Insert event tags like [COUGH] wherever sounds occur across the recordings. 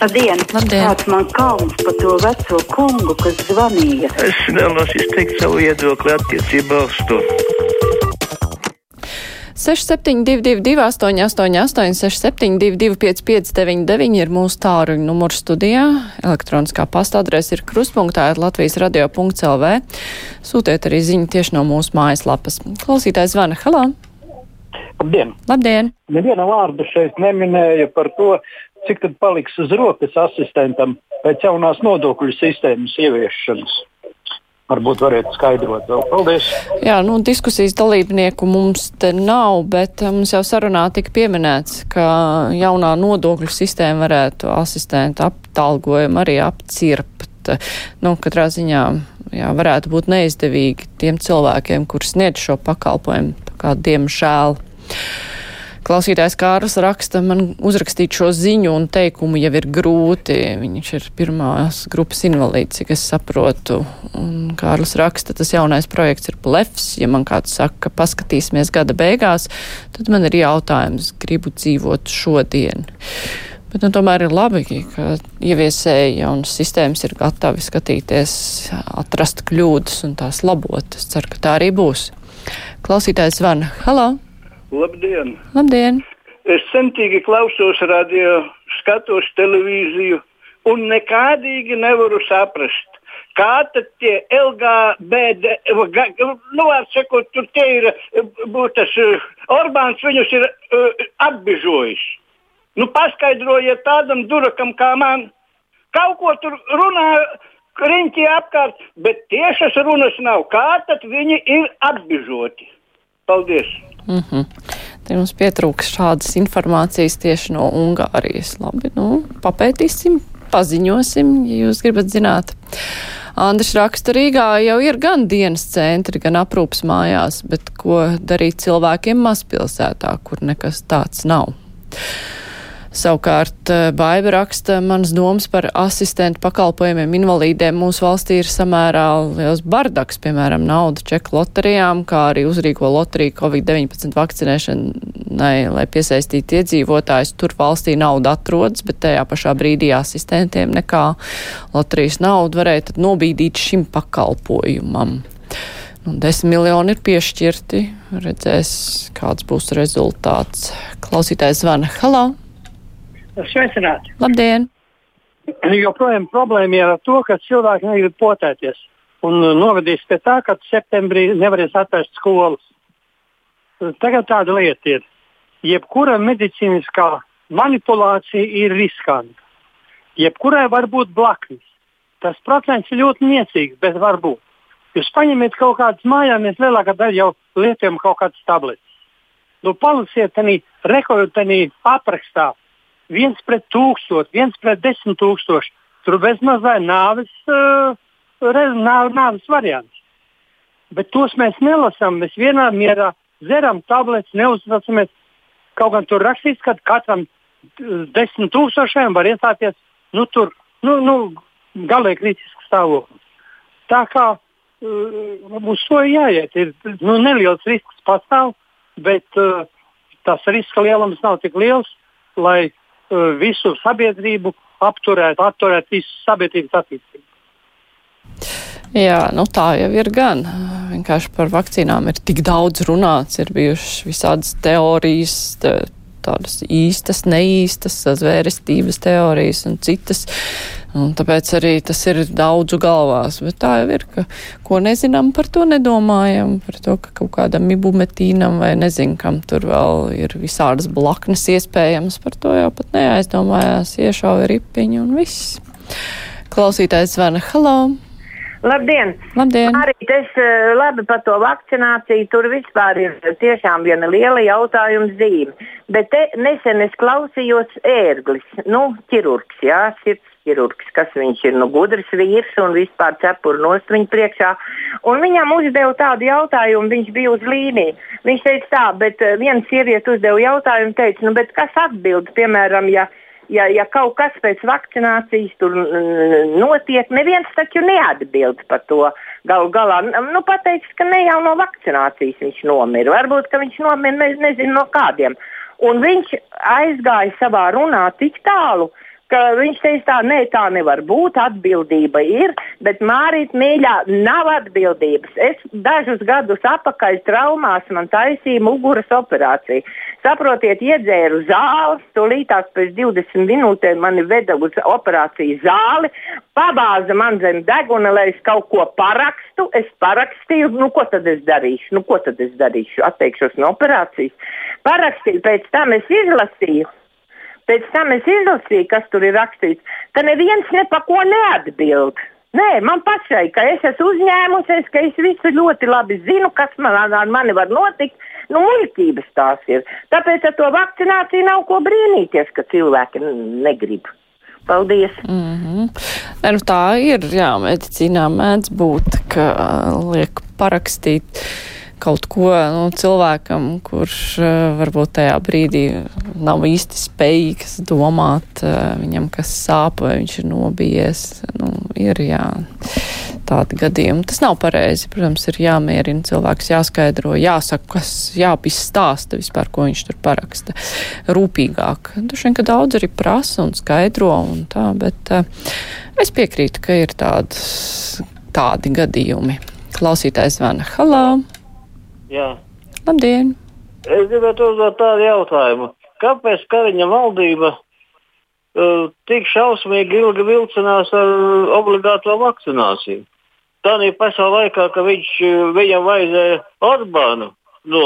Labdien! Labdien. Kāds man kauns par to veco kungu, kas zvanīja? Es vēlos izteikt savu viedokli attiecībā uz to. 6722, 888, 672, 559, ir mūsu tāruņa numurs studijā. Elektroniskā pasta adrese ir krustpunktā ar Latvijas radio.clv. Sūtiet arī ziņu tieši no mūsu mājaslapas. Klausītājs zvana. Halā! Labdien! Labdien! Neviena vārda šeit neminēja par to, cik tad paliks uz rokas asistentam pēc jaunās nodokļu sistēmas ieviešanas. Varbūt varētu skaidrot vēl. Paldies! Jā, nu, diskusijas dalībnieku mums te nav, bet eh, mums jau sarunā tika pieminēts, ka jaunā nodokļu sistēma varētu asistentu aptalgojumu arī apcirpt. Nu, katrā ziņā jā, varētu būt neizdevīgi tiem cilvēkiem, kur sniedz šo pakalpojumu, kā diemžēl. Klausītājs Kārls raksta, man uzrakstīt šo ziņu un teikumu jau ir grūti. Viņš ir pirmās grupas invalīds, cik es saprotu. Un Kārlis raksta, tas jaunais projekts ir blefs. Ja man kāds saka, ka paskatīsimies gada beigās, tad man ir jautājums, gribu dzīvot šodien. Bet nu, tomēr ir labi, ka ieviesēji jaunas sistēmas ir gatavi skatīties, atrast kļūdas un tās labot. Es ceru, ka tā arī būs. Klausītājs zvana. Halo! Labdien! Labdien! Es centīgi klausos radio, skatos televīziju un nekādīgi nevaru saprast, kā tad tie LGBT, nu, sakot, tur tie ir, tas Orbāns viņus ir uh, apbižojis. Nu, paskaidrojiet tādam durakam kā man, kaut ko tur runā riņķi apkārt, bet tiešas runas nav. Kā tad viņi ir apbižoti? Paldies! Mm -hmm. Te mums pietrūks šādas informācijas tieši no Ungārijas. Labi, nu, papētīsim, paziņosim, ja jūs gribat zināt. Andris raksta, Rīgā jau ir gan dienas centri, gan aprūpas mājās, bet ko darīt cilvēkiem mazpilsētā, kur nekas tāds nav. Savukārt Baiba raksta, mans domas par asistentu pakalpojumiem invalīdiem mūsu valstī ir samērā liels bardaks, piemēram, nauda čeku loterijām, kā arī uzrīko loteriju Covid-19 vakcinēšanai, lai piesaistītu iedzīvotājus. Tur valstī nauda atrodas, bet tajā pašā brīdī asistentiem nekā loterijas naudu varēja nobīdīt šim pakalpojumam. Nu, desmit miljoni ir piešķirti. Redzēs, kāds būs rezultāts. Klausītājs zvana. Halo! Sveicināti! Labdien! [CLEARS THROAT] Joprojām problēma ir ar to, ka cilvēki negrib potēties. Un novedīs pie tā, ka septembrī nevarēs atvērt skolas. Tagad tāda lieta ir. Jebkura medicīniskā manipulācija ir riskanta. Jebkurai var būt blaknes. Tas procents ir ļoti niecīgs, bet var būt. Jūs paņemiet kaut kādas mājās, mēs lielākā daļa jau lietojam kaut kādas tabletes. Nu, palasiet tādā rekordā aprakstā viens pret tūkstošu, viens pret desmit tūkstošu. Tur bezmaz vai nāves, uh, nāv, nāves variants. Bet tos mēs nelasām. Mēs vienā mierā dzeram tabletes, neuztraucamies. Kaut gan tur rakstīts, ka katram desmit tūkstošiem var iestāties nu, tur, nu, nu, galīgi kritisks stāvoklis. Tā kā uh, uz to jāiet, ir nu, neliels risks pastāv, bet uh, tas riska lielums nav tik liels, lai visu sabiedrību apturēt, atturēt visu sabiedrības attīstību. Jā, nu tā jau ir gan. Vienkārši par vakcīnām ir tik daudz runāts, ir bijušas visādas teorijas, tādas īstas, neīstas, zvērestības teorijas un citas. Un tāpēc arī tas ir daudzu galvās. Bet tā jau ir, ka ko nezinām, par to nedomājam. Par to, ka kaut kādam ibumetīnam vai nezinu, kam tur vēl ir visādas blaknes iespējams. Par to jau pat neaizdomājās. Iešauja ripiņu un viss. Klausītājs zvana Halo! Labdien! Labdien. Arī tas labi par to vakcināciju. Tur vispār ir tiešām viena liela jautājuma zīme. Bet te nesen es klausījos ērglis, nu, ķirurgs, jā, sirds ķirurgs, kas viņš ir, nu, gudrs vīrs un vispār cepur nost viņa priekšā. Un viņam uzdeva tādu jautājumu, viņš bija uz līniju. Viņš teica tā, bet viena sieviete uzdeva jautājumu, teica, nu, bet kas atbild, piemēram, ja ja, ja kaut kas pēc vakcinācijas tur notiek, neviens taču neatbild par to. Galu galā nu, pateiks, ka ne jau no vakcinācijas viņš nomira. Varbūt, viņš nomira ne, nezinu no kādiem. Un viņš aizgāja savā runā tik tālu, ka viņš teica, tā, nē, tā nevar būt, atbildība ir, bet Mārīt mīļā nav atbildības. Es dažus gadus atpakaļ traumās man taisīja muguras operāciju. Saprotiet, iedzēru zāli, tūlītās pēc 20 minūtēm mani veda uz operācijas zāli, pabāza man zem deguna, lai es kaut ko parakstu. Es parakstīju, nu ko tad es darīšu? Nu, ko tad es darīšu? Atteikšos no operācijas. Parakstīju, pēc tam es izlasīju Pēc tam es izlasīju, kas tur ir rakstīts. Tad neviens ne pa ko neatbild. Nē, man pašai, ka es esmu uzņēmusies, ka es visu ļoti labi zinu, kas man ar mani var notikt. Nu, muļķības tās ir. Tāpēc ar to vakcināciju nav ko brīnīties, ka cilvēki negrib. Paldies! Mm -hmm. ne, nu, tā ir, jā, medicīnā mēdz būt, ka liek parakstīt kaut ko nu, cilvēkam, kurš uh, varbūt tajā brīdī nav īsti spējīgs domāt, uh, viņam kas sāp vai viņš ir nobijies. Nu, ir jā, tādi gadījumi. Tas nav pareizi. Protams, ir jāmierina cilvēks, jāskaidro, jāsaka, kas jāpizstāsta vispār, ko viņš tur paraksta. Rūpīgāk. Vien, ka daudz arī prasa un skaidro un tā, bet uh, es piekrītu, ka ir tādas, tādi gadījumi. Klausītājs zvana. Halo! Jā. Labdien! Es gribētu uzdot tādu jautājumu. Kāpēc Kariņa valdība uh, tik šausmīgi ilgi vilcinās ar obligāto vakcināciju? Tā ir pašā laikā, ka viņš, viņam vajadzēja Orbānu no,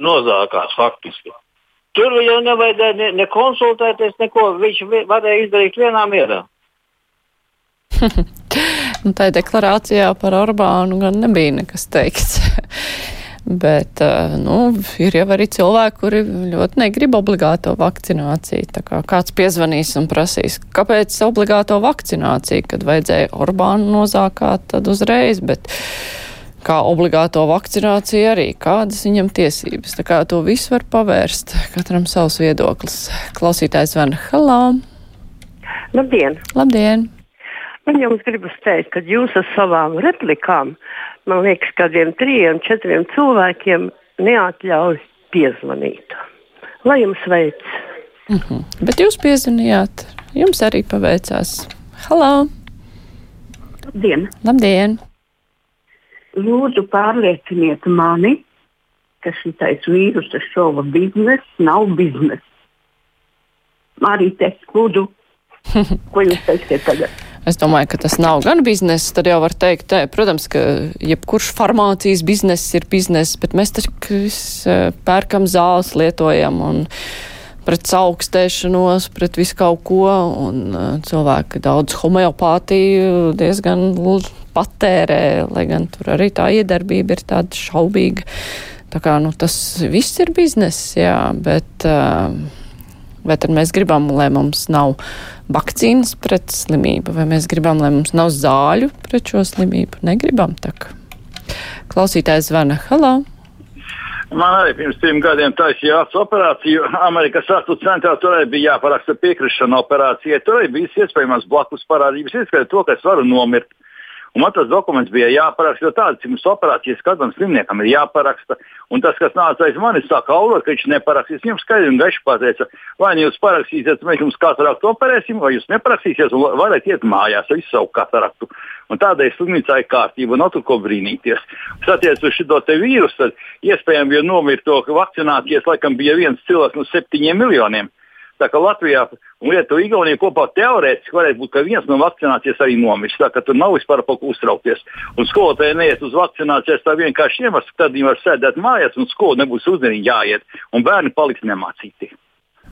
nozākās faktiski. Tur viņam nevajadzēja ne, ne konsultēties, neko. Viņš varēja izdarīt vienā mierā. [LAUGHS] Un tai deklarācijā par Orbānu gan nebija nekas teikts. [LAUGHS] Bet eh, nu, ir jau arī cilvēki, kuri ļoti negrib obligāto vakcināciju. Kā kāds piezvanīs un prasīs, kāpēc obligāto vakcināciju, kad vajadzēja Orbānu nozākāt, tad uzreiz. Bet kā obligāto vakcināciju arī, kādas viņam tiesības. Tā kā to visu var pavērst, katram savs viedoklis. Klausītājs Van Halā. Labdien! Labdien! Man jums gribas teikt, ka jūs ar savām replikām, man liekas, kādiem trijiem, četriem cilvēkiem neatļauj piezvanīt. Lai jums veids! Mm -hmm. Bet jūs piezvanījāt, jums arī paveicās. Halo! Labdien! Labdien! Lūdzu, pārlieciniet mani, ka šitais vīrusa šova bizness nav bizness. Marīte, lūdzu, [LAUGHS] ko jūs teiksiet tagad? Es domāju, ka tas nav gan bizness, tad jau var teikt, te, protams, ka jebkurš farmācijas bizness ir bizness, bet mēs taču pērkam zāles, lietojam un pret augstēšanos, pret visu kaut ko, un cilvēki daudz homeopātiju diezgan patērē, lai gan tur arī tā iedarbība ir tāda šaubīga. Tā kā, nu, tas viss ir bizness, jā, bet, uh, vai tad mēs gribam, lai mums nav vakcīnas pret slimību, vai mēs gribam, lai mums nav zāļu pret šo slimību. Negribam tak. Klausītājs zvana. Halo! Man arī pirms trim gadiem taisīja acu operāciju. Amerikas acu centrā tur arī bija jāparaksta piekrišana operācijai. Tur arī bija iespējams blakus parādības, ieskaitot to, ka es varu nomirt. Un man tas dokuments bija jāparaksta, jo tādas mums operācijas katram slimniekam ir jāparaksta. Un tas, kas nāca aiz manis, sāka aulot, ka viņš neparakstīs. Viņam skaidri un gaiši pateica, vai nu jūs parakstīsiet, mēs jums kataraktu operēsim, vai jūs neparakstīsiet un varat iet mājās ar visu savu kataraktu. Un tādēļ slimnīcā ir kārtība, nav tur ko brīnīties. Kas attiecas uz šo vīrusu, tad iespējams, ja nomirto vakcināties, laikam bija viens cilvēks no septiņiem miljoniem. Tā kā Latvijā un Lietuva, Igaunija kopā teorētiski varētu būt, ka viens no vakcinācijas arī nomirs. Tā kā tur nav vispār par ko uztraukties. Un skolotāji neiet uz vakcinācijas tā vienkārši iemesls, tad viņi var sēdēt mājās un skolu nebūs uzmanīgi jāiet. Un bērni paliks nemācīti.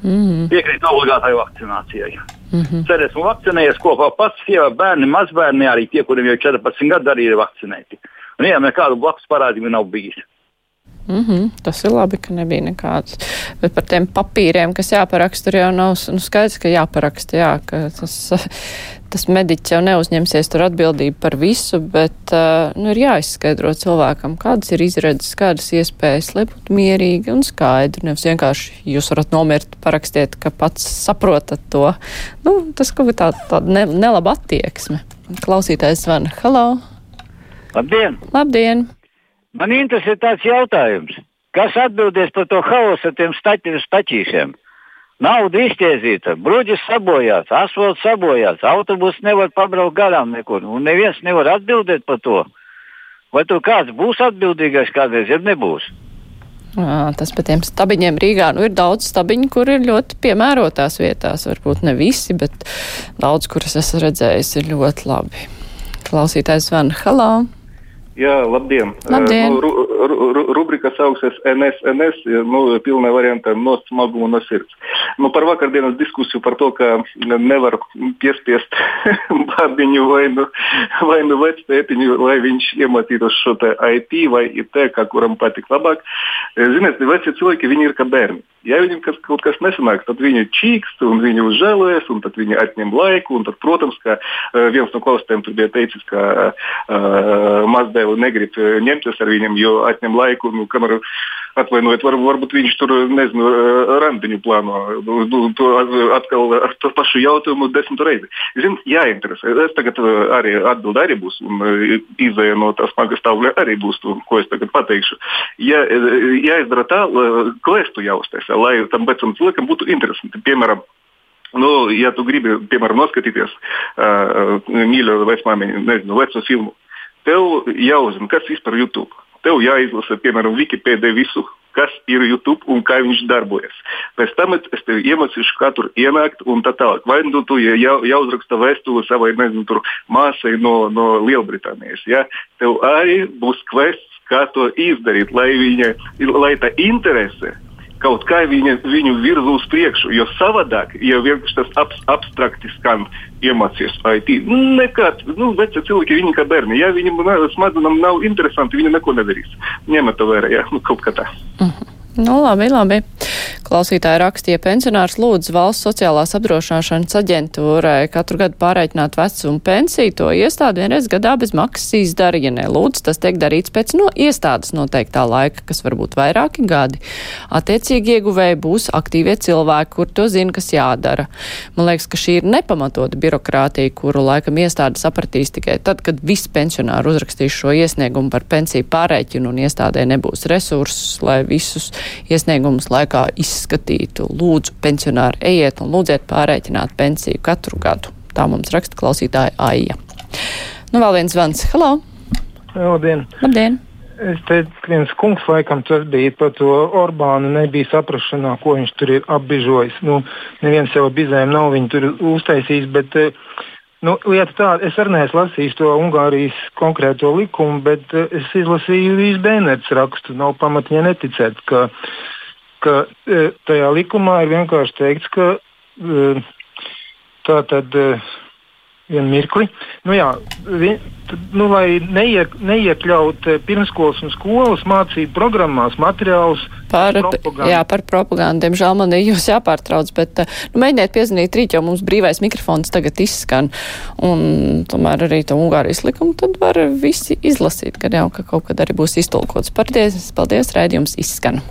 Mm -hmm. Piekrīt obligātai vakcinācijai. Mm -hmm. Cerēsim, vakcinējies kopā pats, sieva, bērni, mazbērni, arī tie, kuriem jau 14 gadi arī ir vakcinēti. Un jā, nekādu blakus parādību nav bijis. Mm -hmm, tas ir labi, ka nebija nekāds. Bet par tiem papīriem, kas jāparaksta, tur jau nav nu, skaidrs, ka jāparaksta. Jā, ka tas, tas mediķis jau neuzņemsies tur atbildību par visu, bet nu, ir jāizskaidro cilvēkam, kādas ir izredzes, kādas iespējas, lai būtu mierīgi un skaidri. Nevis vienkārši jūs varat nomirt, parakstiet, ka pats saprotat to. Nu, tas kaut kā tāda tā ne, nelaba attieksme. Klausītājs zvana. Halo! Labdien! Labdien! Man interesē tāds jautājums. Kas atbildēs par to haosu ar tiem staķiem staķīšiem? Nauda izķēzīta, bruģis sabojāts, asfalts sabojāts, autobus nevar pabraukt garām nekur, un neviens nevar atbildēt par to. Vai tur kāds būs atbildīgais kādreiz, ja nebūs? Jā, tas par tiem stabiņiem Rīgā. Nu, ir daudz stabiņu, kur ir ļoti piemērotās vietās. Varbūt ne visi, bet daudz, kuras esmu redzējis, ir ļoti labi. Klausītājs Van Halā. Jā, labdien! Labdien. Uh, ru, rubrika sauksies NS, NS, nu, pilnā variantā no smaguma no sirds. Nu, par vakardienas diskusiju par to, ka nevar piespiest [LAUGHS] bērniņu vai nu, vai nu vectētiņu, lai viņš iemācītos šo te IT vai IT, kā kuram patīk labāk. Ziniet, veci cilvēki, viņi ir kā bērni. Ja viņam kas, kaut kas nesanāk, tad viņi čīkst un viņi uzžēlojas, un tad viņi atņem laiku. Tad, protams, ka uh, viens no klausītājiem tur bija teicis, ka uh, mazdēlu negrib ņemties ar viņiem, jo atņem laiku. Nu, kamēr, Atvainojiet, var, varbūt viņš tur, nezinu, randiņu plāno. Nu, nu, to atkal ar to pašu jautājumu desmit reizi. Ziniet, jāinteresē. Es tagad arī atbildu arī būs, un izēja no tā smaga stāvokļa arī būs, to, ko es tagad pateikšu. Ja, jāizdara tā, klēstu jāuztais lai tam vecam cilvēkam būtu interesanti. Piemēram, Nu, ja tu gribi, piemēram, noskatīties uh, mīļo vecmāmiņu, nezinu, veco filmu, tev jāuzzina, kas vispār ir YouTube. Tev jāizlasa, piemēram, Wikipēdija visu, kas ir YouTube un kā viņš darbojas. Pēc tam es tev iemācīšu, kā tur ienākt un tā tālāk. Vai nu tu jau, jāuzraksta vēstuli savai, nezinu, tur māsai no, no Lielbritānijas. Ja? Tev arī būs kvests, kā to izdarīt, lai, viņa, lai tā interese kaut kā viņa, viņu virza uz priekšu. Jo savādāk, ja vienkārši tas ap, abstrakti skan, iemācīties IT, nu, nekad, nu, veci cilvēki, viņi kā bērni, ja viņiem smadzenam nav interesanti, viņi neko nedarīs. Ņemat to vērā, ja, nu, kaut kā tā. Uh -huh. Nu, labi, labi. Klausītāji rakstīja, pensionārs lūdz valsts sociālās apdrošināšanas aģentūrai katru gadu pārreikināt vecumu pensiju. To iestādi vienreiz gadā bez maksas izdara, ja nelūdz, tas tiek darīts pēc no iestādes noteiktā laika, kas var būt vairāki gadi. Attiecīgi ieguvēji būs aktīvie cilvēki, kur to zina, kas jādara. Man liekas, ka šī ir nepamatota birokrātija, kuru laikam iestāde sapratīs tikai tad, kad visi pensionāri uzrakstīs šo iesniegumu par pensiju pārreikinu un iestādē nebūs resursus, lai visus iesniegumus laikā izskatītu. Lūdzu, pensionāri, ejiet un lūdziet pārreikināt pensiju katru gadu. Tā mums raksta klausītāja Aija. Nu, vēl viens zvans. Halo! Labdien! Labdien. Es teicu, ka viens kungs laikam tas bija par to Orbānu, nebija saprašanā, ko viņš tur ir apbižojis. Nu, neviens jau bizēm nav viņu tur uztaisījis, bet uh, Nu, lieta tāda, es arī neesmu lasījis to Ungārijas konkrēto likumu, bet uh, es izlasīju Vīs Bēnētas rakstu. Nav pamatiņa neticēt, ka, ka uh, tajā likumā ir vienkārši teikts, ka uh, tā tad. Vienu mirkli. Nu, jā, vi, nu, lai neiek, neiekļaut eh, pirmskolas un skolas mācību programmās materiālus par propagandu. Jā, par propagandu. Diemžēl man ir jūs jāpārtrauc, bet eh, nu, mēģiniet piezinīt rīt, jo mums brīvais mikrofons tagad izskan. Un tomēr arī to Ungārijas likumu tad var visi izlasīt, kad jau ka kaut kad arī būs iztulkots. Paldies, paldies, rēdījums izskan.